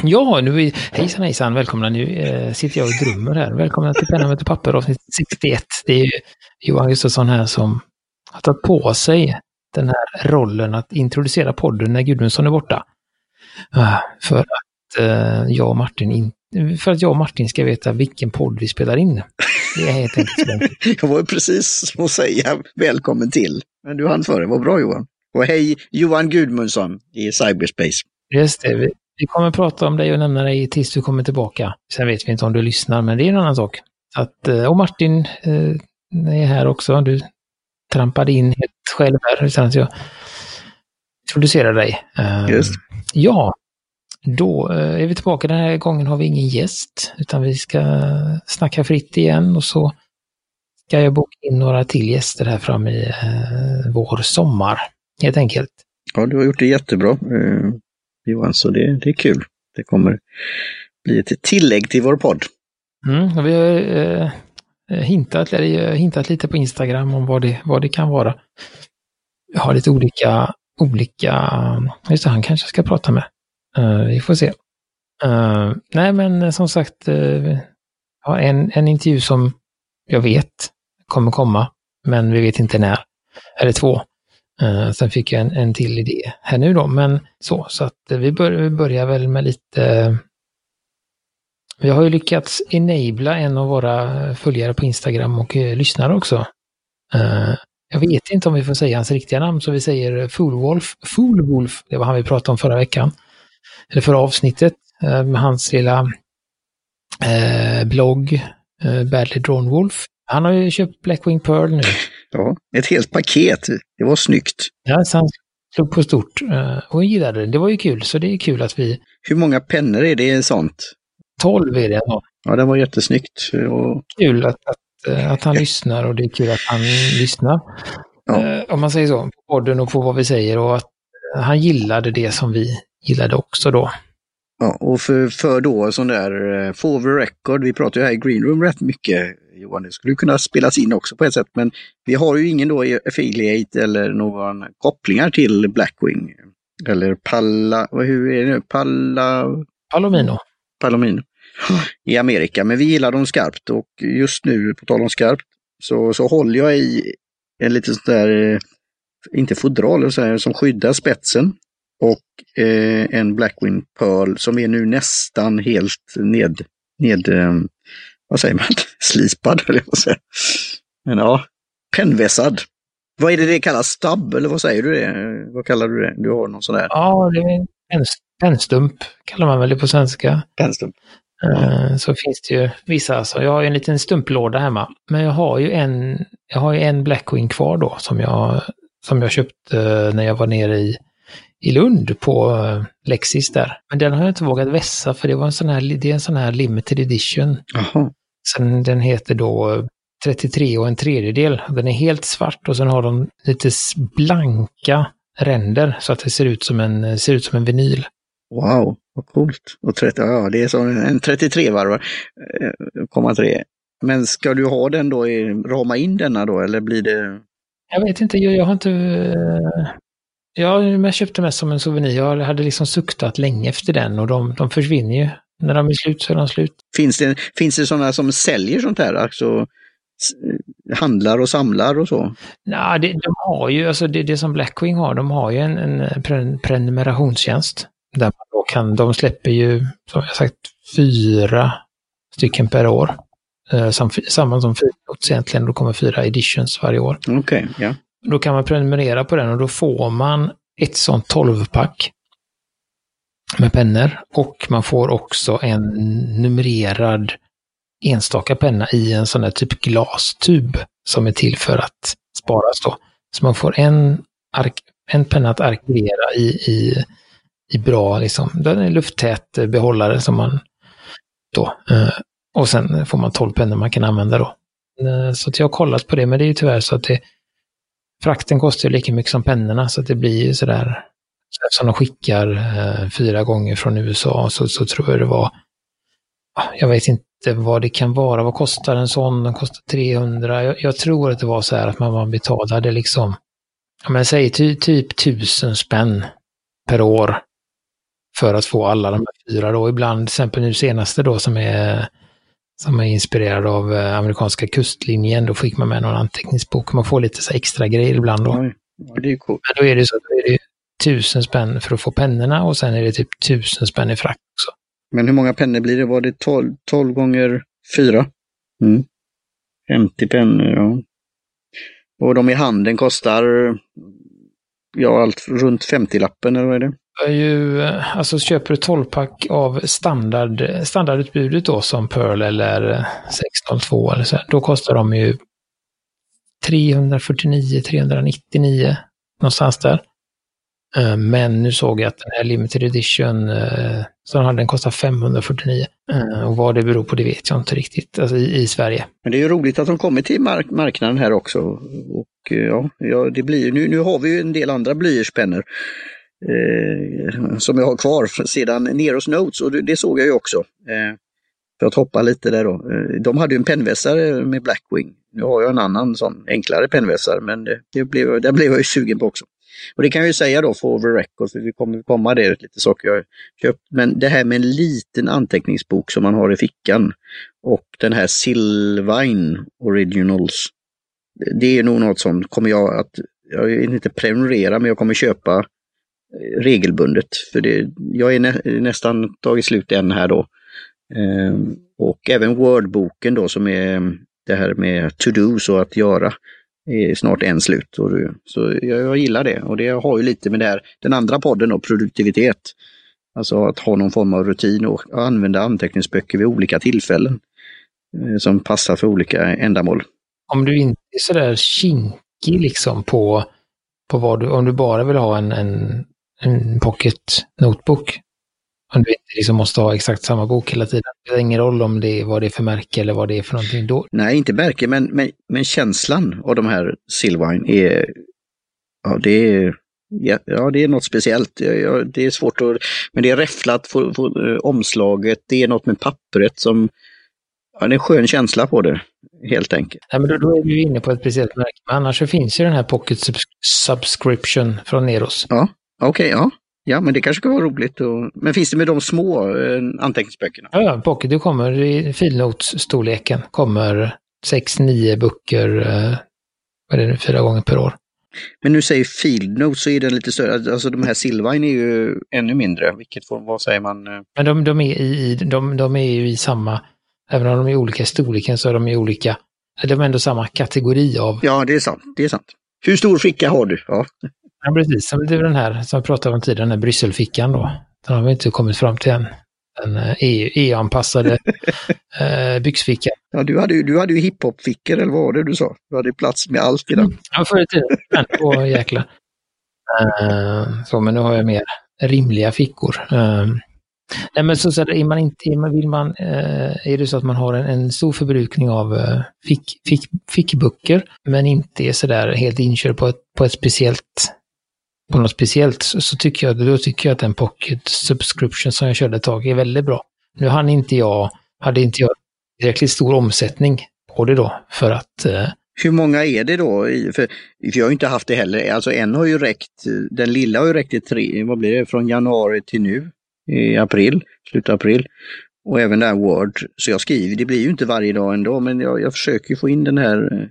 Ja, nu är, hejsan hejsan, välkomna. Nu eh, sitter jag och drömmer här. Välkomna till Penna med papper avsnitt 61. Det är Johan Gustafsson här som har tagit på sig den här rollen att introducera podden när Gudmundsson är borta. Uh, för att uh, jag och Martin in, för att jag och Martin ska veta vilken podd vi spelar in. Det är helt enkelt jag var precis som att säga välkommen till. Men du hann före, vad bra Johan. Och hej Johan Gudmundsson i Cyberspace. Just det, vi, kommer prata om dig och nämna dig tills du kommer tillbaka. Sen vet vi inte om du lyssnar, men det är en annan sak. Att, eh, och Martin eh, är här också. Du trampade in helt själv här utan att jag introducerar dig. Eh, Just. Ja, då är vi tillbaka. Den här gången har vi ingen gäst, utan vi ska snacka fritt igen och så ska jag boka in några till gäster här fram i vår sommar, helt enkelt. Ja, du har gjort det jättebra. Johan, så det, det är kul. Det kommer bli ett tillägg till vår podd. Mm, vi har eh, eh hintat, eller, eh, hintat lite på Instagram om vad det, vad det kan vara. Vi har lite olika, olika, just det, han kanske ska prata med. Uh, vi får se. Uh, nej, men som sagt, uh, ja, en, en intervju som jag vet kommer komma, men vi vet inte när. Eller två. Uh, sen fick jag en, en till idé här nu då, men så, så att vi, bör, vi börjar väl med lite... Vi har ju lyckats enabla en av våra följare på Instagram och uh, lyssnare också. Uh, jag vet inte om vi får säga hans riktiga namn, så vi säger Foolwolf. Foolwolf, det var han vi pratade om förra veckan. Eller förra avsnittet, med hans lilla blogg, Badly Drawn Wolf. Han har ju köpt Blackwing Pearl nu. Ja, ett helt paket. Det var snyggt. Ja, så han slog på stort eh, och gillade det. Det var ju kul, så det är kul att vi... Hur många pennor är det i sånt? 12 är det. Ja, ja det var jättesnyggt. Och... Kul att, att, eh, att han lyssnar och det är kul att han lyssnar. Ja. Eh, om man säger så, på podden och på vad vi säger och att han gillade det som vi gillade också då. Ja, och för, för då sån där for the record, vi pratar ju här i Green Room rätt mycket Johan. Det skulle kunna spelas in också på ett sätt, men vi har ju ingen då affiliate eller någon kopplingar till Blackwing. Eller Palla, hur är det nu? Palla... Palomino. Palomino. I Amerika, men vi gillar dem skarpt och just nu, på tal om skarpt, så, så håller jag i en liten sån där, inte fodral, så här, som skyddar spetsen. Och eh, en Blackwing Pearl som är nu nästan helt ned, ned eh, vad säger man, slipad höll jag på att säga. Men ja, pennvässad. Vad är det det kallas? Stubb eller vad säger du det? Vad kallar du det? Du har någon sån där? Ja, det är en pennstump kallar man väl det på svenska. Pennstump. Uh, så finns det ju vissa, alltså jag har ju en liten stumplåda hemma. Men jag har ju en, jag har ju en Blackwing kvar då som jag, som jag köpte när jag var nere i, i Lund på uh, Lexis där. Men den har jag inte vågat vässa för det var en sån här, det är en sån här limited edition. Aha. Sen den heter då 33 och en tredjedel. Den är helt svart och sen har de lite blanka ränder så att det ser ut som en, ser ut som en vinyl. Wow, vad coolt. Och 30, ja, det är som en 33 varvar, 3. Men ska du ha den då, rama in denna då eller blir det? Jag vet inte, jag, jag har inte... Ja, jag köpte mest som en souvenir. Jag hade liksom suktat länge efter den och de, de försvinner ju när de är slut så är de slut. Finns det, finns det sådana som säljer sånt här, alltså handlar och samlar och så? Nej, det, de har ju, alltså det, det som Blackwing har, de har ju en, en prenumerationstjänst. Där man då kan, de släpper ju, som jag sagt, fyra stycken per år. Eh, samma som Frinots egentligen, då kommer fyra editions varje år. Okej, okay, ja. Då kan man prenumerera på den och då får man ett sånt 12-pack med pennor och man får också en numrerad enstaka penna i en sån här typ glastub som är till för att sparas då. Så man får en, en penna att arkivera i, i, i bra, liksom, den är lufttät behållare som man då, eh, och sen får man 12 pennor man kan använda då. Eh, så jag har kollat på det, men det är ju tyvärr så att det, frakten kostar lika mycket som pennorna, så att det blir ju sådär Eftersom de skickar eh, fyra gånger från USA så, så tror jag det var, jag vet inte vad det kan vara, vad kostar en sån? Den kostar 300. Jag, jag tror att det var så här att man, man betalade liksom, men säg ty, typ tusen spänn per år för att få alla de här fyra då. Ibland, till exempel nu senaste då som är som är inspirerad av eh, amerikanska kustlinjen. Då fick man med någon anteckningsbok. Man får lite så extra grejer ibland då. Ja, det är coolt. Men då är det så att då är det tusen spänn för att få pennorna och sen är det typ tusen spänn i frack också. Men hur många pennor blir det? Var det 12, 12 gånger 4? Mm. 50 pennor, ja. Och de i handen kostar, ja, allt runt 50-lappen eller vad är det? är ju, eh, alltså köper du 12-pack av standard, standardutbudet då som Pearl eller 602 eller så, då kostar de ju 349, 399 någonstans där. Eh, men nu såg jag att den här limited edition, eh, som hade den kostat 549. Eh, och vad det beror på det vet jag inte riktigt, alltså i, i Sverige. Men det är ju roligt att de kommer till mark marknaden här också. Och ja, ja det blir nu, nu har vi ju en del andra blyertspennor eh, som jag har kvar sedan Neros Notes och det, det såg jag ju också. Eh, för att hoppa lite där då. Eh, de hade ju en pennvässare med Blackwing. Nu har jag en annan sån enklare pennvässare men det, det blev, den blev jag ju sugen på också. Och det kan jag ju säga då för over record, för vi kommer komma det lite saker jag köpt. Men det här med en liten anteckningsbok som man har i fickan och den här Silvine Originals. Det är nog något som kommer jag att, jag vill inte prenumerera men jag kommer köpa eh, regelbundet. För det, jag är nä, nästan tagit slut en här då. Ehm, och även Word-boken då som är mm, det här med to-dos och att göra är snart en slut. Och, så jag, jag, gillar det och det har ju lite med det här, den andra podden och produktivitet. Alltså att ha någon form av rutin och använda anteckningsböcker vid olika tillfällen eh, som passar för olika ändamål. Om du inte är sådär kinkig liksom på, på vad du, om du bara vill ha en, en en pocket notebook. Om du inte liksom måste ha exakt samma bok hela tiden. Det spelar ingen roll om det är vad det är för märke eller vad det är för någonting då. Nej, inte märke, men, men, men känslan av de här Silvine är, ja det är, ja, det är något speciellt. Ja, det är svårt att, men det är räfflat, för, för, eh, omslaget, det är något med pappret som, ja, det är en skön känsla på det helt enkelt. Nej, men då, då är vi inne på ett speciellt märke. Men annars så finns ju den här Pocket Subscription från Neros. Ja. Okej, okay, ja. Ja, men det kanske kan vara roligt. Och... Men finns det med de små eh, anteckningsböckerna? Ja, Pocket, du kommer i filnotsstorleken. Kommer 6-9 böcker, eh, vad är det, fyra gånger per år. Men nu säger Field Notes så är den lite större, alltså de här Silvine är ju ännu mindre. Vilket form, vad säger man? Eh? Men de, de, är i, de, de är ju i samma, även om de är olika i storleken så är de i olika, de är ändå samma kategori av. Ja, det är sant. Det är sant. Hur stor ficka har du? Ja. Ja, precis. Det är den här som jag pratade om tidigare, den här Brysselfickan då. Den har vi inte kommit fram till än. Den EU-anpassade eh, e eh, byxfickan. Ja, du hade ju, du hade ju hiphop-fickor, eller vad var det du sa? Du hade plats med allt i den. Mm. Ja, förr i tiden. Åh, jäklar. Uh, så, men nu har jag mer rimliga fickor. Uh, nej, men så, så är man inte, vill man, uh, är det så att man har en, en stor förbrukning av fick, fick, fickböcker, men inte är sådär helt inkörd på ett, på ett speciellt på något speciellt så tycker jag, då tycker jag att den pocket subscription som jag körde ett tag är väldigt bra. Nu hann inte jag, hade inte jag tillräckligt stor omsättning på det då för att eh... hur många är det då? För, för jag har inte haft det heller. Alltså en har ju räckt, den lilla har ju räckt i tre, vad blir det, från januari till nu i april, slutet av april. Och även där Word. Så jag skriver, det blir ju inte varje dag ändå, men jag, jag försöker få in den här eh,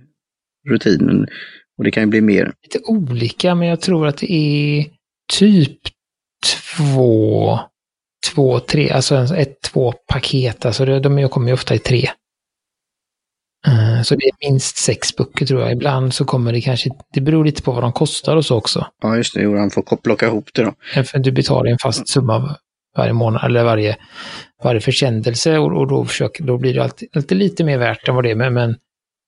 rutinen. Och det kan ju bli mer. Lite olika, men jag tror att det är typ två, två, tre, alltså ett, två paket. Alltså de kommer ju ofta i tre. Eh, så det är minst sex böcker tror jag. Ibland så kommer det kanske, det beror lite på vad de kostar och så också. Ja, just det. Han får plocka ihop det då. Du betalar en fast summa varje månad, eller varje, varje försändelse och, och då, försöker, då blir det alltid, alltid lite mer värt än vad det är. Men, men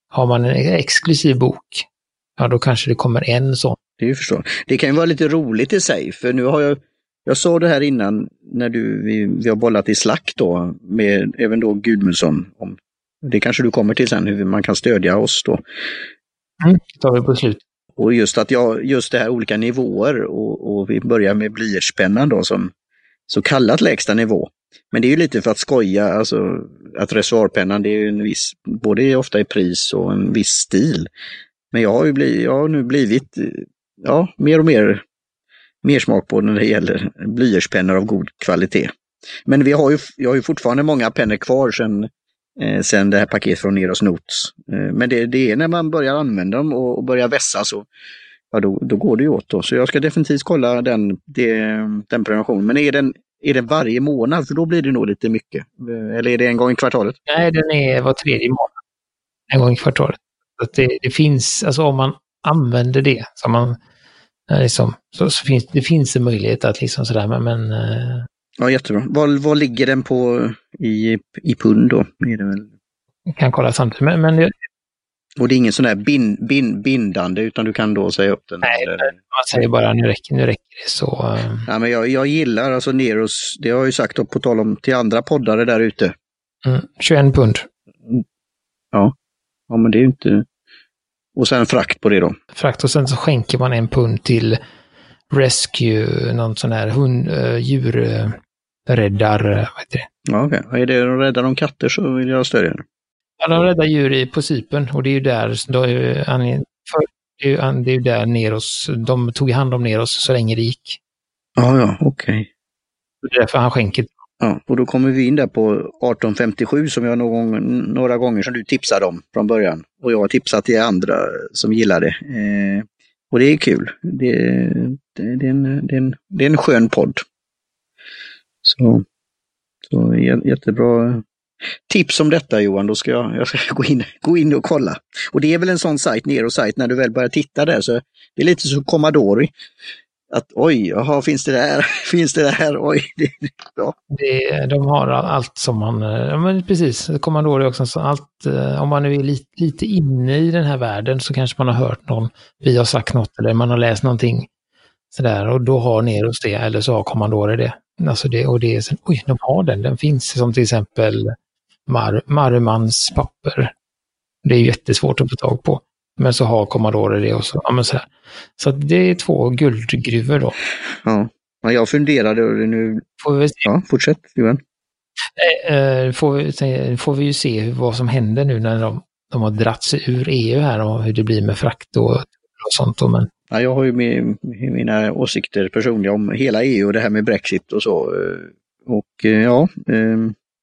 har man en exklusiv bok ja då kanske det kommer en sån. Det, är förstår. det kan ju vara lite roligt i sig, för nu har jag jag sa det här innan när du, vi, vi har bollat i Slack då med även då Gudmundsson. Om, det kanske du kommer till sen, hur man kan stödja oss då. Mm, det tar vi på slut. Och just att jag, just det här olika nivåer och, och vi börjar med blyertspennan då som så kallat lägsta nivå. Men det är ju lite för att skoja, alltså att reservoarpennan det är ju en viss, både ofta i pris och en viss stil. Men jag har ju blivit, jag har nu blivit, ja, mer och mer mer smak på när det gäller blyertspennor av god kvalitet. Men vi har ju, jag har ju fortfarande många pennor kvar sedan eh, sen det här paketet från Neros Notes. Eh, men det, det, är när man börjar använda dem och, och börjar vässa så ja, då, då går det ju åt. Då. Så jag ska definitivt kolla den, det, den prenumerationen. Men är den, är den varje månad? För då blir det nog lite mycket. Eh, eller är det en gång i kvartalet? Nej, den är var tredje månad. En gång i kvartalet. Så det, det, finns, alltså om man använder det, så, man, liksom, så, så finns det finns en möjlighet att liksom sådär, men, men eh, Ja, jättebra. Vad, vad ligger den på i, i pund då? Är det väl? Jag kan kolla samtidigt. Men, men det... Och det är ingen sån där bin, bin, bindande utan du kan då säga upp den? Nej, eller... man säger bara nu räcker, nu räcker det så. Eh. Ja, men jag, jag gillar alltså Neros, det har jag ju sagt då, på tal om till andra poddare där ute. Mm, 21 pund. Ja. ja, men det är ju inte... Och sen frakt på det då? Frakt och sen så skänker man en pund till Rescue, någon sån här hund, uh, djurräddar, uh, vad heter det? Ja, okej. Okay. Är det de räddar de katter så vill jag stödja det. Ja, de räddar djur i, på Cypern och det är ju där, då är, för, det är ju, det är ju där Neros, de tog hand om Neros så länge det gick. Ja, ja, okej. Okay. Det är därför han skänker. Ja, och då kommer vi in där på 1857 som jag någon, några gånger som du tipsade om från början. Och jag har tipsat till andra som gillar det. Eh, och det är kul. Det, det, det, är en, det, är en, det är en skön podd. Så, så jättebra tips om detta Johan, då ska jag, jag ska gå, in, gå in och kolla. Och det är väl en sån sajt, Nero-sajt, när du väl börjar titta där så det är lite som Commodore. Att oj, jaha, finns det där? Finns det där? Oj, det, ja. det, De har allt som man, ja men precis, Commodore också, så allt, eh, om man nu är lite, lite inne i den här världen så kanske man har hört någon, vi har sagt något eller man har läst någonting sådär och då har Neros det eller så har Commodore det. Alltså det och det är sen, oj, de har den, den finns som till exempel Mar Marumans papper. Det är jättesvårt att få tag på. Men så har Commodore det och så. Ja, så, så det är två guldgruvor då. Ja, jag funderade och nu... Får vi se. Ja, fortsätt Johan. Eh, eh, får, vi, får vi ju se vad som händer nu när de, de har dratt sig ur EU här och hur det blir med frakt och, och sånt. Då, men... ja, jag har ju med, mina åsikter personliga om hela EU och det här med Brexit och så. Och ja,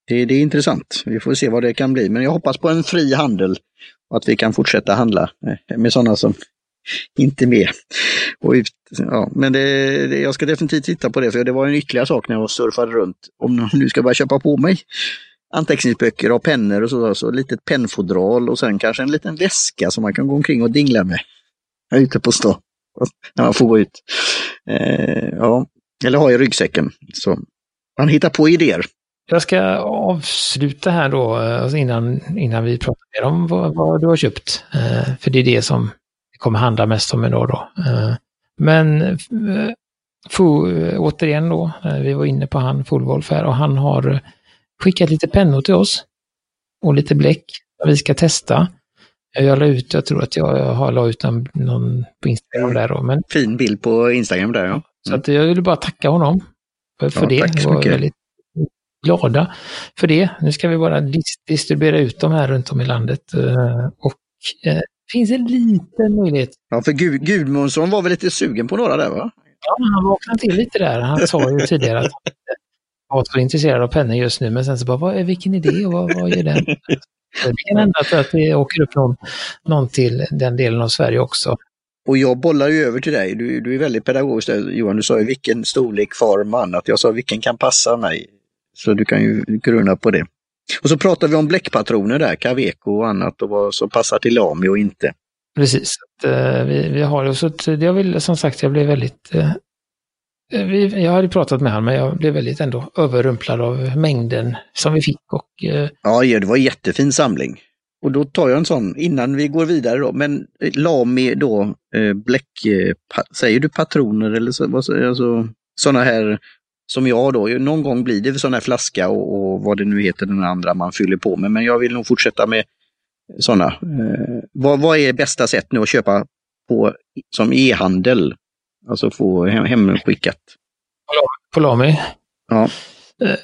det, det, är intressant. Vi får se vad det kan bli. Men jag hoppas på en fri handel och att vi kan fortsätta handla eh, med sådana som inte är med. Och ut, ja, men det, det, jag ska definitivt titta på det, för det var en ytterligare sak när jag surfade runt. Om någon nu ska börja köpa på mig anteckningsböcker och pennor och så, så litet pennfodral och sen kanske en liten väska som man kan gå omkring och dingla med. Ute på stan. När man får gå ut. Eh, ja, eller ha i ryggsäcken. Så man hittar på idéer. Jag ska avsluta här då alltså innan, innan vi pratar mer om vad, vad du har köpt. Eh, för det är det som det kommer handla mest om idag då. Eh, men eh, återigen då, vi var inne på han Fullwolf här och han har skickat lite pennor till oss. Och lite bläck. Vi ska testa. Jag la ut, jag tror att jag har la ut någon på Instagram där då. Men... Fin bild på Instagram där ja. Så att jag ville bara tacka honom för ja, det. Tack så mycket. Väldigt glada för det. Nu ska vi bara distribuera ut dem här runt om i landet. Eh, och det eh, finns en liten möjlighet. Ja, för Gud, Gudmundsson var väl lite sugen på några där va? Ja, han vaknade till lite där. Han sa ju tidigare att han var så intresserad av pennor just nu, men sen så bara, vad, vilken idé och vad, vad gör den? Det kan hända att det åker upp någon, någon till den delen av Sverige också. Och jag bollar ju över till dig. Du, du är väldigt pedagogisk där, Johan. Du sa ju vilken storlek, form och annat. Jag sa vilken kan passa mig. Så du kan ju grunna på det. Och så pratar vi om bläckpatroner där, Caveco och annat och vad som passar till Lami och inte. Precis, uh, vi, vi har det. Så jag vill, som sagt, jag blev väldigt... Uh, vi, jag hade pratat med honom, men jag blev väldigt ändå överrumplad av mängden som vi fick. Och, uh, ja, det var en jättefin samling. Och då tar jag en sån innan vi går vidare då. Men Lami då, bläck, säger du patroner eller så, alltså, sådana här som jag då, någon gång blir det sån här flaska och, och, vad det nu heter den andra man fyller på med. Men jag vill nog fortsätta med sådana. Eh, vad, vad är bästa sätt nu att köpa på som e-handel? Alltså få hem, hemskickat. På Lami? Ja. Eh,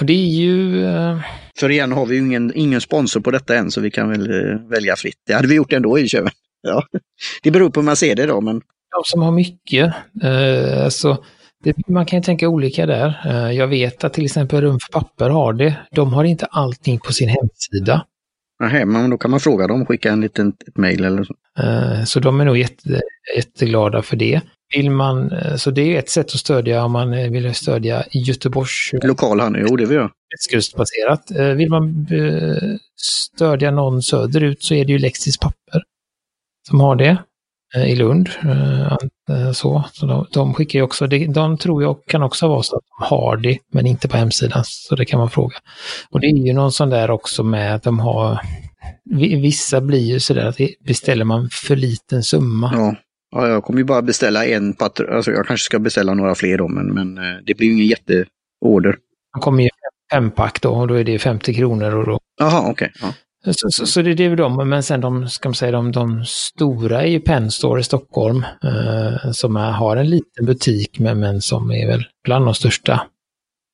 det är ju... Eh... För igen har vi ju ingen, ingen sponsor på detta än så vi kan väl eh, välja fritt. Det hade vi gjort ändå i köpen. Ja. Det beror på hur man ser det då. Men... de som har mycket. Eh, alltså, det, man kan ju tänka olika där. Eh, jag vet att till exempel Rum för papper har det. De har inte allting på sin hemsida. Nej, men då kan man fråga dem, skicka en liten ett mejl eller så. Eh, så de är nog jätte, jätteglada för det. Vill man, eh, så det är ett sätt att stödja om man vill stödja Göteborgs... Lokal handel, jo det vill jag. Västkustbaserat. Vill man stödja någon söderut så är det ju Lexis papper som har det i Lund. Eh, eh, Så, så de, de skickar ju också, det, de tror jag kan också vara så att de har det, men inte på hemsidan. Så det kan man fråga. Och det är ju någon sån där också med att de har, vi- vissa blir ju sådär att beställer man för liten summa. Ja. ja, jag kommer ju bara beställa en patron, alltså jag kanske ska beställa några fler då, men, men eh, det blir ju ingen jätteorder. Man kommer ju fempack då och då är det 50 kronor och då Jaha, okej. Ja. Så, så, så det är det de, men sen de, ska man säga, de, de stora är ju Penn Store i Stockholm, eh, som är, har en liten butik, men, men som är väl bland de största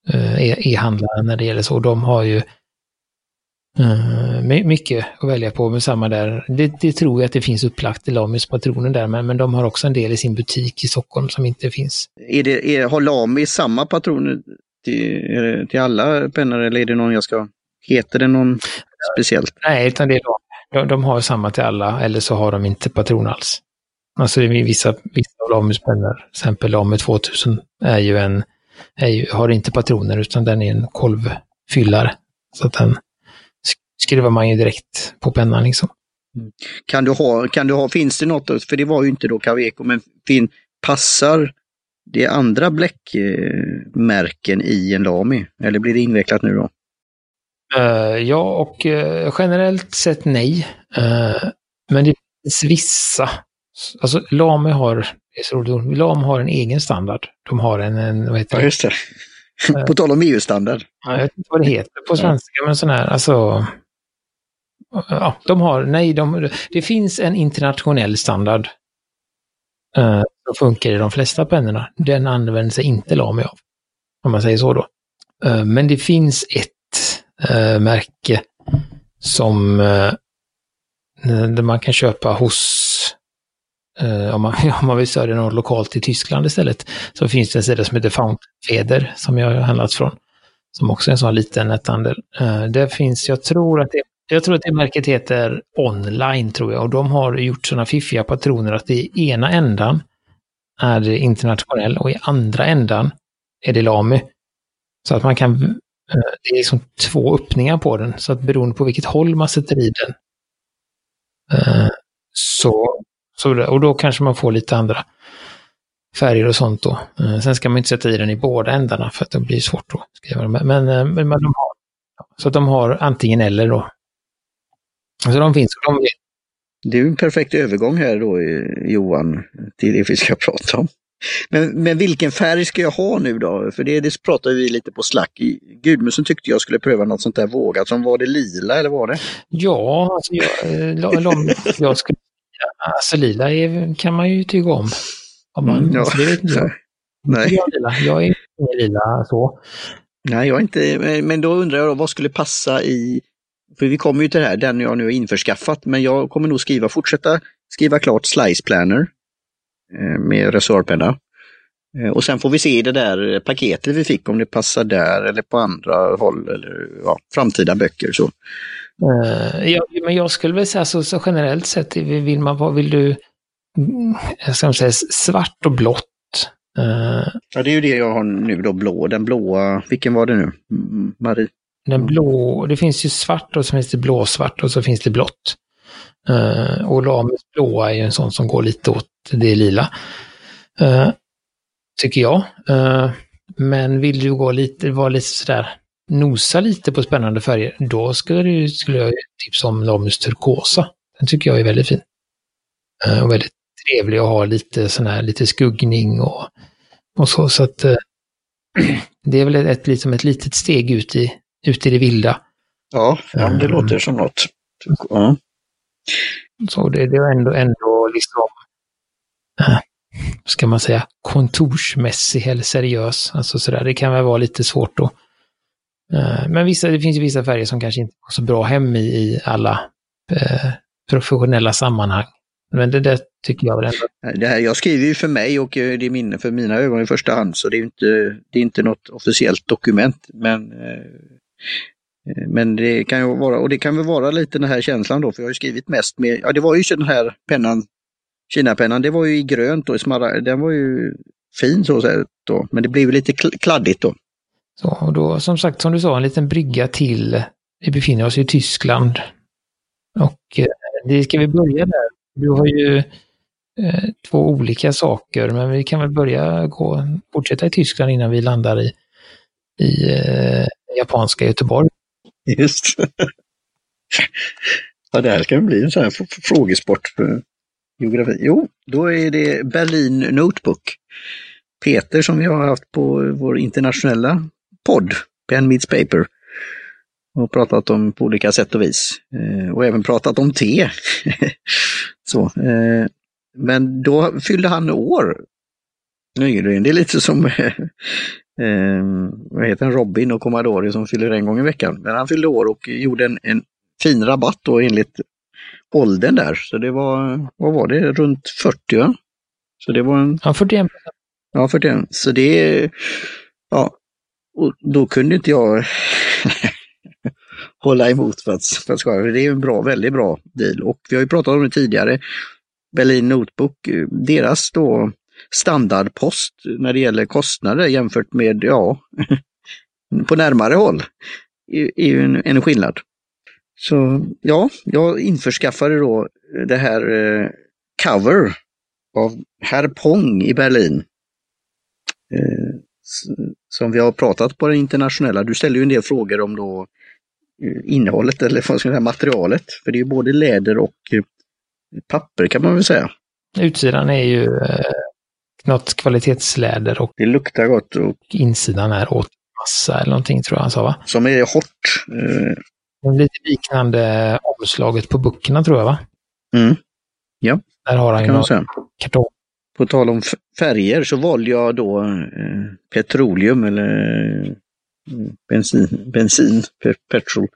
eh, e- när det gäller så. De har ju eh, my- mycket att välja på, med samma där. Det, det tror jag att det finns upplagt i Lamis patroner där, men, men de har också en del i sin butik i Stockholm som inte finns. Är det, är, har Lami samma patroner till, till alla pennor eller är det någon jag ska... Heter det någon speciellt? Nej, utan det är de, de, de har samma till alla, eller så har de inte patron alls. Alltså det är vissa, vissa av Lamus pennor, till exempel Lamy 2000, är ju en, är ju, har inte patroner utan den är en kolvfyllare. Så att den sk- skruvar man ju direkt på pennan liksom. Kan du ha, kan du ha, finns det något, för det var ju inte då Caveco, men fin, passar det andra bläckmärken i en Lami? Eller blir det invecklat nu då? Eh, ja, och eh, generellt sett nej. Eh, men det finns vissa. Alltså Lamy har, det är så roligt, Lamy har en egen standard. De har en, en vad heter det? just det. På tal om EU-standard. Ja, jag vet inte vad det heter på svenska, men sån här, alltså... Ja, de har, nej, de, det finns en internationell standard. Uh, som funkar i de flesta pennorna. Den använder sig inte Lamy av. Om man säger så då. Eh, men det finns ett eh, märke som eh, där man kan köpa hos eh, om, man, om man vill stödja något lokalt i Tyskland istället, så finns det en sida som heter Fountfeder som jag har handlat från. Som också är en sån liten näthandel. Eh, uh, det finns, jag tror att det jag tror att det märket heter Online, tror jag. Och de har gjort sådana fiffiga patroner att i ena ändan är det internationell och i andra ändan är det Lamy. Så att man kan, Eh, det är liksom två öppningar på den, så att beroende på vilket håll man sätter i den. Eh, så, så och då kanske man får lite andra färger och sånt då. Eh, sen ska man inte sätta i den i båda ändarna för att det blir svårt att skriva. Men, men, men de har, så att de har antingen eller då. Så de finns och de. Det är ju en perfekt övergång här då Johan, till det vi ska prata om. Men, men vilken färg ska jag ha nu då? För det, det pratade vi lite på Slack. Gudmundsen tyckte jag skulle pröva något sånt där vågat. Som var det lila eller var det? Ja, alltså jag, eh, la- la- jag skulle Alltså lila är, kan man ju tycka om. om man, Mm, ja. så det vet inte jag. Nej. Jag, är lila. jag är ingen lila så. Nej, jag är inte, men- då undrar jag då, vad skulle passa i, för vi kommer ju till det här, den jag nu har införskaffat, men jag kommer nog skriva, fortsätta skriva klart Slice Planner med resörpenna. Eh, Och sen får vi se i det där paketet vi fick om det passar där eller på andra håll eller ja, framtida böcker. Så. Eh, ja, men jag skulle väl säga så, så generellt sett, vill man, vad vill du, mm, jag ska säga svart och blått. Eh, Ja, det är ju det jag har nu då, blå, den blåa, vilken var det nu? Marie? Den blå, det finns ju svart och så finns det blåsvart och så finns det blått. Uh, och Lames blåa är ju en sån som går lite åt det lila. Eh, tycker jag. Eh, men vill du gå lite, vara lite sådär, nosa lite på spännande färger, då skulle, du, skulle jag tipsa om Lamus turkosa. Den tycker jag är väldigt fin. Eh, och väldigt trevlig att ha lite sån här, lite skuggning och, och så. Så att eh, det är väl ett, liksom ett litet steg ut i, ut i det vilda. Ja, det Mm. låter som något. Ja. Så det, det var ändå, ändå liksom, eh, ska man säga, kontorsmässig eller seriös. Alltså sådär, det kan väl vara lite svårt då. Eh, men vissa, det finns ju vissa färger som kanske inte går så bra hem i, i alla eh, professionella sammanhang. Men det där tycker jag väl ändå. Det här, jag skriver ju för mig och eh, det är min, för mina ögon i första hand, så det är inte, det är inte något officiellt dokument. Men, Eh, men det kan ju vara, och det kan väl vara lite den här känslan då, för jag har ju skrivit mest med, ja det var ju den här pennan, Kina-pennan, det var ju i grönt och i smaragd, den var ju fin så sett då, men det blev lite kladdigt då. Så, och då, som sagt, som du sa, en liten brygga till. Vi befinner oss i Tyskland. Och eh, det ska vi börja där. Du har ju eh, två olika saker, men vi kan väl börja gå, fortsätta i Tyskland innan vi landar i, i eh, japanska Göteborg. Just Ja, det här ska bli en sån här frågesport för geografi. Jo, då är det Berlin Notebook. Peter som vi har haft på vår internationella podd, Pen Meets Paper. Och pratat om på olika sätt och vis. Eh, och även pratat om te. så, eh, men då fyllde han år nyligen. Det är lite som eh, eh, vad heter han, Robin och Commodore som fyller en gång i veckan. Men han fyllde år och gjorde en, en fin rabatt då enligt åldern där. Så det var, vad var det, runt 40 va? Så det var en... Ja, 41 Ja, 41. Så det, ja, och då kunde inte jag hålla emot för att, för att skoja. Det är en bra, väldigt bra deal. Och vi har ju pratat om det tidigare. Berlin Notebook, deras då standardpost när det gäller kostnader jämfört med, ja, på närmare håll, är ju en, en skillnad. Så ja, jag införskaffade då det här eh, cover av Herr Pong i Berlin. Eh, som vi har pratat på det internationella. Du ställer ju en del frågor om då eh, innehållet eller vad ska jag säga, materialet. För det är både läder och eh, papper kan man väl säga. Utsidan är ju eh, något kvalitetsläder och det luktar gott. Och insidan är återmassa eller någonting tror jag han sa va? Som är hårt. Eh... Lite liknande omslaget på böckerna tror jag va? Mm. Ja, Där har han ju någon kartong på tal om färger så valde jag då eh, petroleum eller eh, bensin, bensin petrol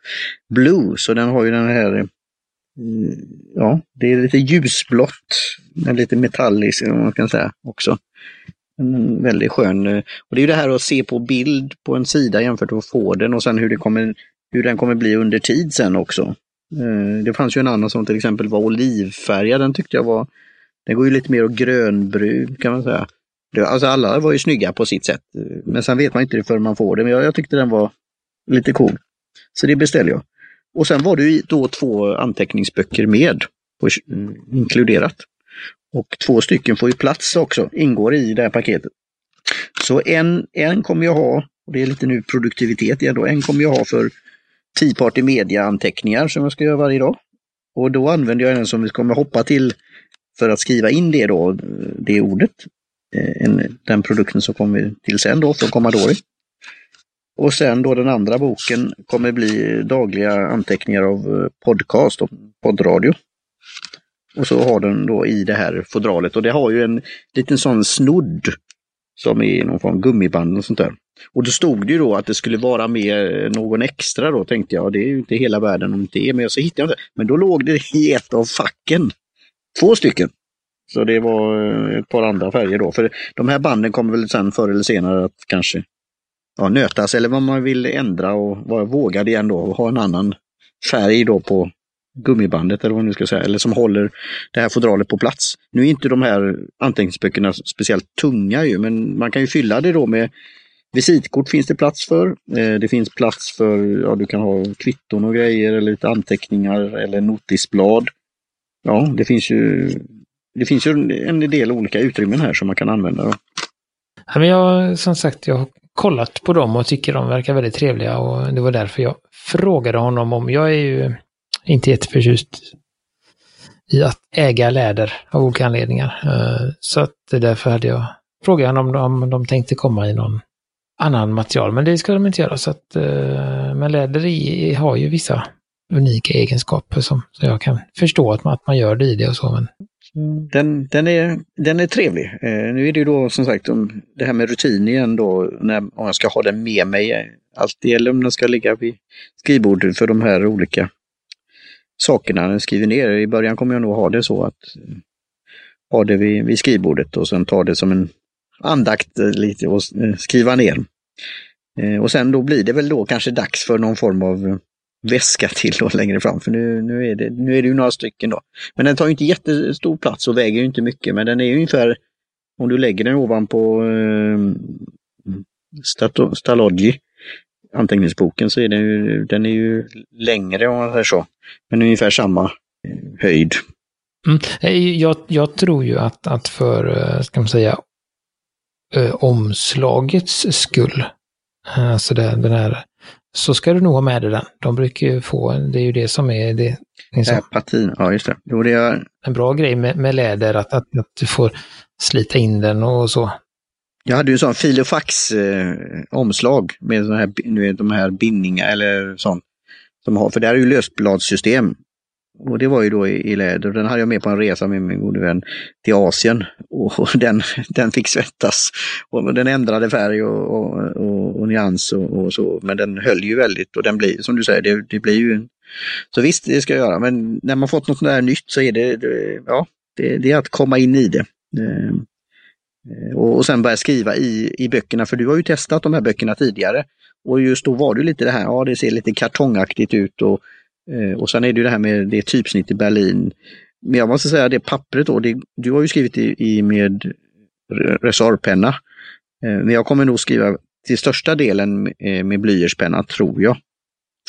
blue. Så den har ju den här, Mm, ja, det är lite ljusblått, men lite metalliskt om man kan säga också. En väldigt skön, eh, och det är ju det här att se på bild på en sida jämfört med att få den och sen hur, det kommer, hur den kommer bli under tid sen också. Eh, det fanns ju en annan som till exempel var olivfärgad, den tyckte jag var den går ju lite mer åt grönbrun kan man säga. Alltså alla var ju snygga på sitt sätt. Eh, men sen vet man inte det förrän man får det. Men jag, jag tyckte den var lite cool. Så det beställde jag. Och sen var det ju då två anteckningsböcker med, och, mm, inkluderat. Och två stycken får ju plats också, ingår i det här paketet. Så en, en kommer jag ha, och det är lite nu produktivitet igen då, en kommer jag ha för Tea Party Media-anteckningar som jag ska göra varje dag. Och då använder jag en som vi kommer hoppa till för att skriva in det då, det ordet, eh, en, den produkten som kommer till sen då från Commodore. Och sen då den andra boken kommer bli dagliga anteckningar av eh, podcast och poddradio. Och så har den då i det här fodralet och det har ju en liten sån snodd som är någon form av gummiband och sånt där. Och då stod det ju då att det skulle vara med eh, någon extra då tänkte jag. Det är ju inte hela världen om det är, med. så hittade jag inte. Men då låg det i ett av facken. Två stycken. Så det var eh, ett par andra färger då. För de här banden kommer väl sen förr eller senare att kanske ja, nötas eller vad man vill ändra och vara vågad igen då och ha en annan färg då på gummibandet eller vad man nu ska säga, eller som håller det här fodralet på plats. Nu är inte de här anteckningsböckerna speciellt tunga ju, men man kan ju fylla det då med visitkort finns det plats för. Eh, det finns plats för, ja du kan ha kvitton och grejer eller lite anteckningar eller notisblad ja, det finns ju, det finns ju en del olika utrymmen här som man kan använda. Ja, men jag, som sagt, jag kollat på dem och tycker de verkar väldigt trevliga och det var därför jag frågade honom om, jag är ju inte jätteförtjust i att äga läder av olika anledningar. Eh, så att därför hade jag frågat honom om de tänkte komma i någon annan material, men det ska de inte göra. Så att, eh, men läder i, har ju vissa unika egenskaper som, som jag kan förstå att man, att man gör det i det och så. Men... Den, den, är, den är trevlig. Eh, nu är det ju då som sagt om det här med rutin igen då, när, om jag ska ha den med mig eh, alltid eller om den ska ligga vid skrivbordet för de här olika sakerna den skriver ner. I början kommer jag nog ha det så att eh, ha det vid, vid skrivbordet och sen ta det som en andakt eh, lite och skriva ner. Och sen då blir det väl då kanske dags för någon form av väska till då längre fram, för nu, nu, är det, nu är det ju några stycken då. Men den tar inte jättestor plats och väger inte mycket, men den är ungefär, om du lägger den ovanpå eh, Stalogi, anteckningsboken, så är den ju, den är ju längre om man säger så. Men ungefär samma eh, höjd. Mm. Eh, jag, jag tror ju att, att för, eh, ska man säga, ö, omslagets skull, alltså det, den här så ska du nog ha med dig den. De brukar ju få, det är ju det som är det. Liksom. Patin, ja just det. Jo, det är... En bra grej med, med läder, att, att, att, du får slita in den och så. Jag hade ju en sån filofax eh, med såna här, nu de här bindningar eller sånt. Som har, för det är ju lösbladssystem. Och det var ju då i, i läder. Den hade jag med på en resa med min gode vän till Asien. Och, och den, den fick svettas. Och den ändrade färg och, och, och, och nyans och, och, så. Men den höll ju väldigt och den blir, som du säger, det, det blir ju en... Så visst, det ska jag göra. Men när man fått något där nytt så är det, det ja, det, det, är att komma in i det. Ehm, eh, och, och sen börja skriva i, i böckerna, för du har ju testat de här böckerna tidigare. Och just då var det lite det här, ja det ser lite kartongaktigt ut och Eh, och sen är det ju det här med det typsnitt i Berlin. Men jag måste säga det pappret då, det, du har ju skrivit i, i med resorpenna. Eh, men jag kommer nog skriva till största delen eh, med, med blyertspenna, tror jag.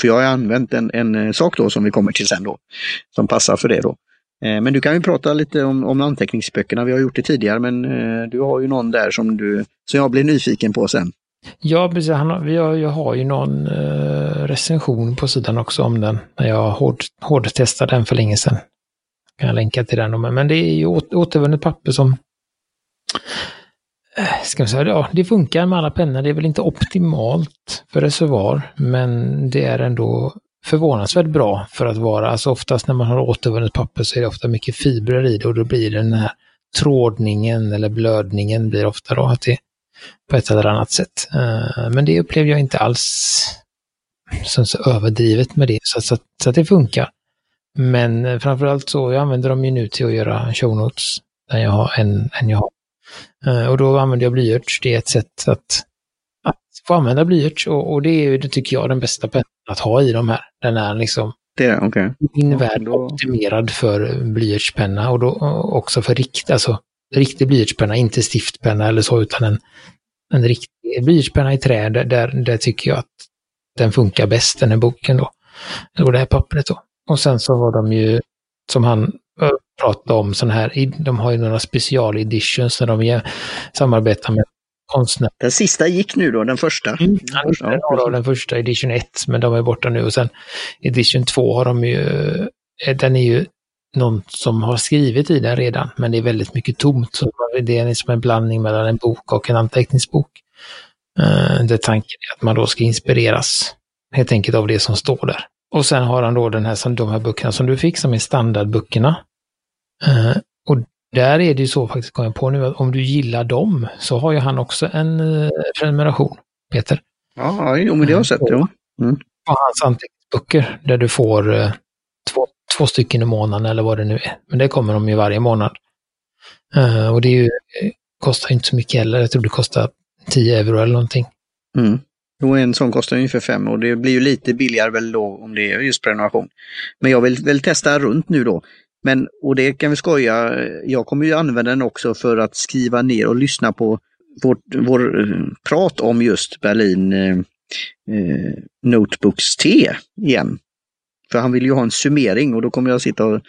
För jag har använt en, en eh, sak då som vi kommer till sen då, som passar för det då. Men du kan ju prata lite om, om anteckningsböckerna, vi har gjort det tidigare, men du har ju någon där som, du, som jag blir nyfiken på sen. Ja, precis. Han, jag, jag har ju någon eh, recension på sidan också om den. När jag hård, hårdtestade den för länge sedan. Kan jag länka till den. Men det är ju återvunnet papper som eh, ska man säga, ja, det funkar med alla pennor. Det är väl inte optimalt för reservoar, men det är ändå förvånansvärt bra för att vara, alltså oftast när man har återvunnet papper så är det ofta mycket fibrer i det och då blir det den här trådningen eller blödningen blir ofta då att det på ett eller annat sätt. Eh, men det upplevde jag inte alls som så överdrivet med det, så, så, så att det funkar. Men eh, framförallt så, jag använder dem ju nu till att göra show notes, där jag har en, en jag har. Eh, och då använder jag blyerts, det är ett sätt att, att få använda blyerts och, och det är det tycker jag, den bästa pennan att ha i de här. Den är liksom det är okay. min värld optimerad för blyertspenna och då också för rikt, alltså riktig blyertspenna, inte stiftpenna eller så, utan en, en riktig blyertspenna i trä, där, där, där tycker jag att den funkar bäst, den här boken då. Och det här pappret då. Och sen så har de ju, som han pratade om, sån här, de har ju några specialeditions när de samarbetar med konstnärer. Den sista gick nu då, den första? Mm, ja, ja, den första, edition 1, men de är borta nu och sen edition 2 har de ju, eh, den är ju någon som har skrivit i den redan, men det är väldigt mycket tomt. Så det är liksom en blandning mellan en bok och en anteckningsbok. Uh, där tanken är att man då ska inspireras helt enkelt av det som står där. Och sen har han då den här, de här böckerna som du fick som är standardböckerna. Uh, och där är det ju så faktiskt, kom jag på nu, att om du gillar dem så har ju han också en uh, prenumeration, Peter. Ja, jo, men det har jag sett, ja. Mm. På hans anteckningsböcker där du får två två stycken i månaden eller vad det nu är. Men det kommer de ju varje månad. Uh, och det är ju, kostar inte så mycket heller. Jag tror det kostar 10 euro eller någonting. Mm. Och en sån kostar ungefär 5 och det blir ju lite billigare väl då om det är just prenumeration. Men jag vill väl testa runt nu då. Men, och det kan vi skoja, jag kommer ju använda den också för att skriva ner och lyssna på vårt, vår eh, prat om just Berlin eh, eh Notebooks T igen. För han vill ju ha en summering och då kommer jag sitta och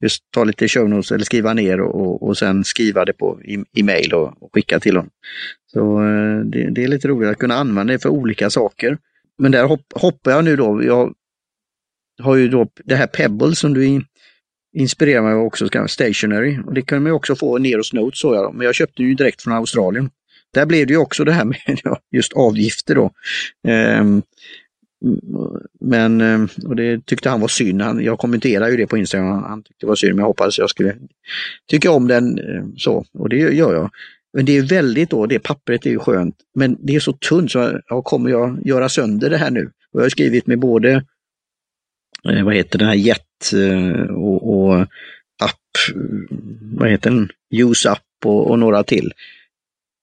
just ta lite show notes eller skriva ner och, och, och sen skriva det på e-mail och, och, skicka till honom. Så eh, det, det, är lite roligt att kunna använda det för olika saker. Men där hopp, hoppar jag nu då. Jag har ju då det här Pebble som du inspirerar mig också, stationary. Och det kan man också få ner hos Notes, så jag. men jag köpte ju direkt från Australien. Där blev det ju också det här med just avgifter då. Um, men, eh, och det tyckte han var synd. Han, jag kommenterade ju det på Instagram. Han tyckte det var synd, men jag hoppades jag skulle tycka om den eh, så. Och det gör jag. Men det är väldigt då, det pappret är ju skönt. Men det är så tunt så jag kommer jag göra sönder det här nu? Och jag har skrivit med både, eh, vad heter den här Jet och, och app, vad heter den, Use Up och, och, några till.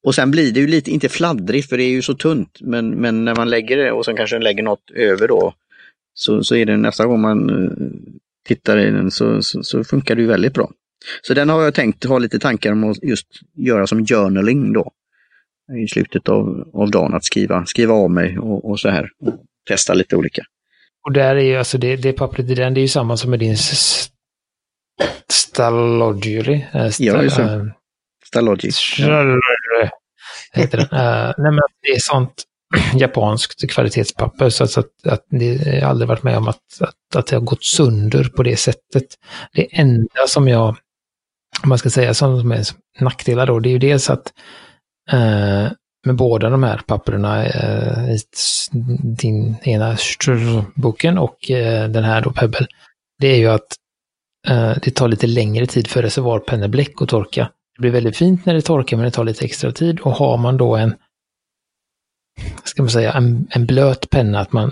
Och sen blir det ju lite, inte fladdrigt för det är ju så tunt, men, men när man lägger det och sen kanske lägger något över då, så, så är det nästa gång man tittar i den så, så, så funkar det ju väldigt bra. Så den har jag tänkt ha lite tankar om att just göra som journaling då. I slutet av, av dagen att skriva, skriva av mig och, och så här. Och testa lite olika. Och där är ju alltså det, det pappret i den, det är ju samma som med din Stalogyry. St ja, just det. Äh, Heter den. Uh, nej, men det är sånt japanskt kvalitetspapper så att, att, att det har aldrig varit med om att, att, att det har gått sönder på det sättet. Det enda som jag, om man ska säga som är nackdelar då, det är ju dels att uh, med båda de här papperna uh, din ena boken och den här då Pebble, det är ju att det tar lite längre tid för reservoarpennebläck att torka. Det blir väldigt fint när det torkar men det tar lite extra tid och har man då en ska man säga, en, en blöt penna, att man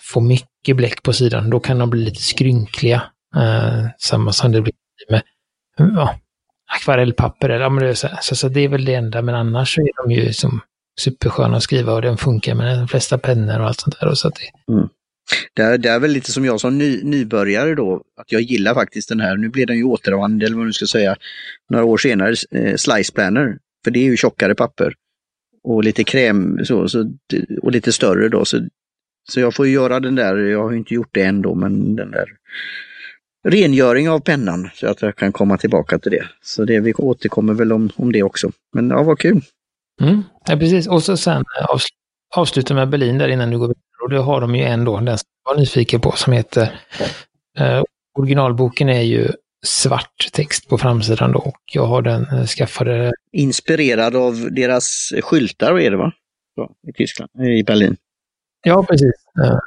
får mycket bläck på sidan, då kan de bli lite skrynkliga. Eh, samma som det blir med ja, akvarellpapper. Eller, ja, men det så, så, så, det är väl det enda, men annars så är de ju som supersköna att skriva och den funkar med de flesta pennor och allt sånt där. Och så att det... Mm. Det är, det är väl lite som jag som ny, nybörjare då, att jag gillar faktiskt den här. Nu blev den ju återanvänd, eller vad du ska säga, några år senare, eh, Slice Planner. För det är ju tjockare papper och lite kräm så, så, och lite större då. Så, så jag får göra den där, jag har inte gjort det än då, men den där rengöring av pennan så att jag kan komma tillbaka till det. Så det, vi återkommer väl om, om det också. Men ja, vad kul! Mm, ja, precis. Och så sen eh, avsluta med Berlin där innan du går vidare. Och då har de ju en då, den som jag var nyfiken på, som heter eh, Originalboken är ju svart text på framsidan då och jag har den eh, skaffade. Inspirerad av deras skyltar är det va? I Tyskland, i Berlin. Ja, precis. Eh,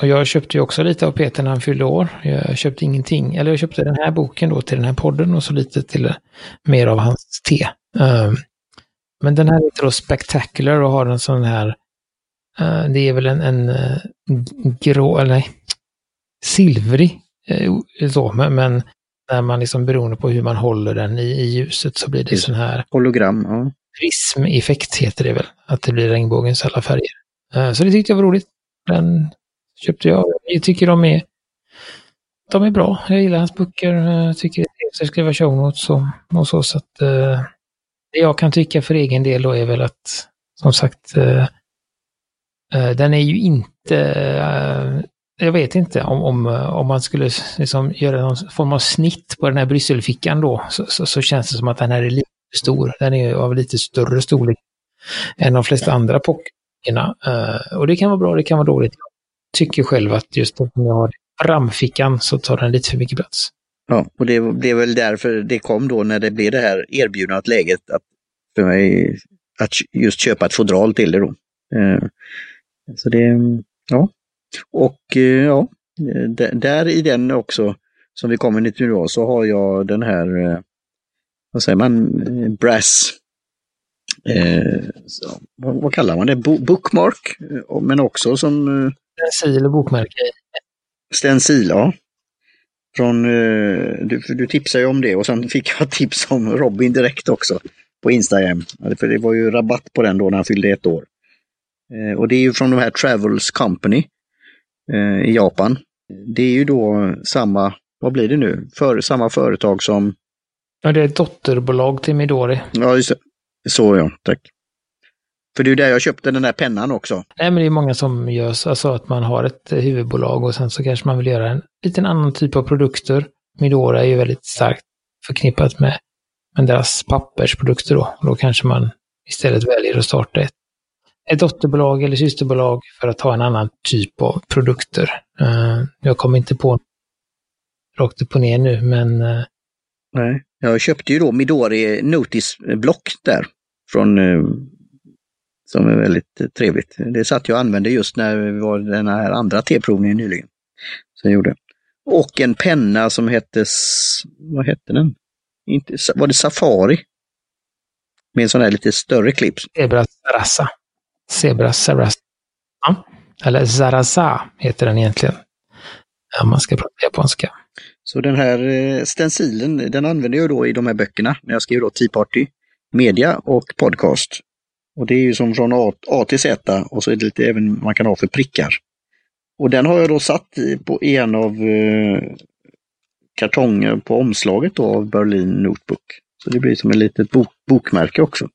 och jag köpte ju också lite av Peter när han fyllde år. Jag köpte ingenting, eller jag köpte den här boken då till den här podden och så lite till eh, mer av hans te. Men den här heter då Spectacular och har en sån här, det är väl en, en grå, eller nej, silvrig så, men när man liksom beroende på hur man håller den i, i ljuset så blir det sån här hologram. Ja. Prismeffekt heter det väl, att det blir regnbågens alla färger. Så det tyckte jag var roligt. Den köpte jag. Jag tycker de är, de är bra. Jag gillar hans böcker. Jag tycker det är trevligt att skriva show notes och, och så. så att, det jag kan tycka för egen del då är väl att, som sagt, Eh, den är ju inte eh, jag vet inte om, om, eh, om man skulle liksom göra någon form av snitt på den här brysselfickan då, så, så, så, känns det som att den här är lite stor. Den är av lite större storlek än de flesta andra pocketerna. Uh, och det kan vara bra, det kan vara dåligt. Jag tycker själv att just om jag har ramfickan så tar den lite för mycket plats. Ja, och det blev väl därför det kom då när det blev det här erbjudandet läget att för mig att just köpa ett fodral till det då. Så det, ja, och eh, ja, där i den också, som vi kommer till nu då, så har jag den här, eh, vad säger man, eh, brass, eh, så, vad, kallar man det, bookmark, men också som... Stencil och bokmärke. Stencil, ja. Från, du, du tipsade ju om det och sen fick jag tips om Robin direkt också på Instagram. För det var ju rabatt på den då när han fyllde ett år. Och det är ju från de här Travels Company eh, i Japan. Det är ju då samma, vad blir det nu, för, samma företag som... Ja, det är ett dotterbolag till Midori. Ja, just det. Så ja, tack. För det är där jag köpte den där pennan också. Nej, men det är många som gör så, alltså att man har ett huvudbolag och sen så kanske man vill göra en liten annan typ av produkter. Midora är ju väldigt starkt förknippat med, med deras pappersprodukter då. Och då kanske man istället väljer att starta ett ett dotterbolag eller systerbolag för att ha en annan typ av produkter. Uh, jag kommer inte på rakt upp och ner nu, men... Uh... Nej, jag köpte ju då Midori Notice-block där från uh, som är väldigt trevligt. Det satt jag och använde just när vi var den här andra T-provningen nyligen. Så jag gjorde. Och en penna som hette, vad hette den? Inte, var det Safari? Med en sån här lite större klipp. Zebra Rassa. Zebra Sarasa. Eller Zaraza heter den egentligen. Ja, man ska prata japanska. Så den här eh, stencilen, den använder jag då i de här böckerna när jag skriver då Tea Party, media och podcast. Och det är ju som från A, A till Z och så är det lite även man kan ha för prickar. Och den har jag då satt på en av eh, kartonger på omslaget då av Berlin Notebook. Så det blir som ett litet bok, bokmärke också.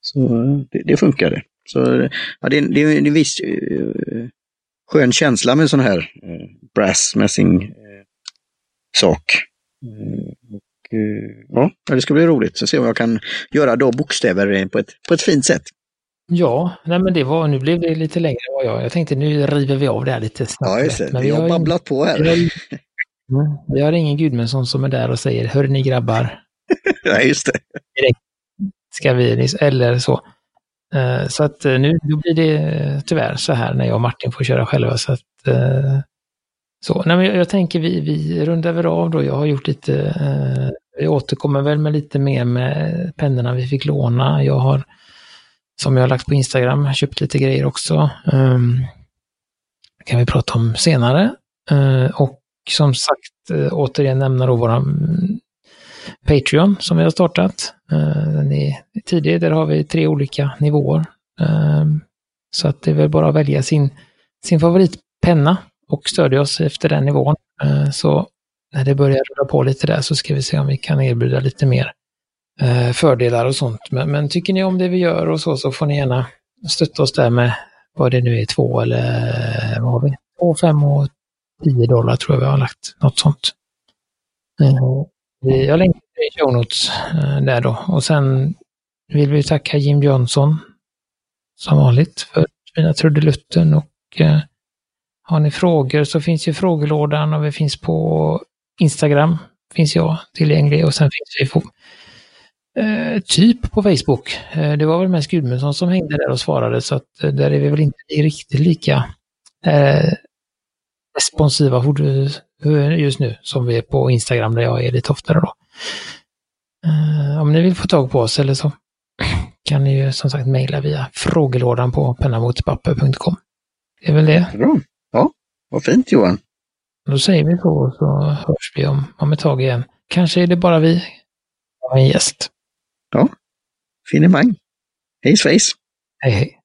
Så eh, det, det funkar det. Så ja, det, det är en viss uh, skön känsla med sån här uh, brass mässing uh, sak. Och, ja, det ska bli roligt. Så se om jag kan göra då bokstäver på ett, på ett fint sätt. Ja, nej men det var, nu blev det lite längre än vad jag, jag tänkte nu river vi av det här lite snabbt. Ja, just det. Men vi har, babblat på här. Vi har, mm, vi har ingen Gudmundsson som är där och säger, hör ni grabbar. Nej, just det. Direkt ska vi, eller så. Eh, så att eh, nu då blir det eh, tyvärr så här när jag och Martin får köra själva. Så att, så. Nej, men jag, jag tänker vi, vi rundar väl av då. Jag har gjort lite, jag återkommer väl med lite mer med pennorna vi fick låna. Jag har, som jag har lagt på Instagram, köpt lite grejer också. Um, kan vi prata om senare. Uh, och som sagt, återigen nämna då våra mm, Patreon som vi har startat. Eh, den är tidig, där har vi tre olika nivåer. Eh, så att det är väl bara att välja sin, sin favoritpenna och stödja oss efter den nivån. Eh, så när det börjar rulla på lite där så ska vi se om vi kan erbjuda lite mer fördelar och sånt. Men, men tycker ni om det vi gör och så, så får ni gärna stötta oss där med vad det nu är, två eller vad har vi? Två, fem och tio dollar tror jag vi har lagt. Något sånt. Jag länkar i show notes eh, där då. Och sen vill vi tacka Jim Johnson som vanligt för fina trudelutten och eh, har ni frågor så finns ju frågelådan och vi finns på Instagram, finns jag tillgänglig och sen finns vi på eh, typ på Facebook. Eh, det var väl mest Gudmundsson som hängde där och svarade så att eh, där är vi väl inte riktigt lika eh, responsiva eh, just nu som vi är på Instagram där jag är lite oftare då. Uh, om ni vill få tag på oss eller så kan ni ju som sagt mejla via frågelådan på pennamotpapper.com. Det är väl det. Bra. Ja, vad fint Johan. Då säger vi så så hörs vi om, om ett tag igen. Kanske är det bara vi och en gäst. Ja, finemang. Hej svejs. Hej hej.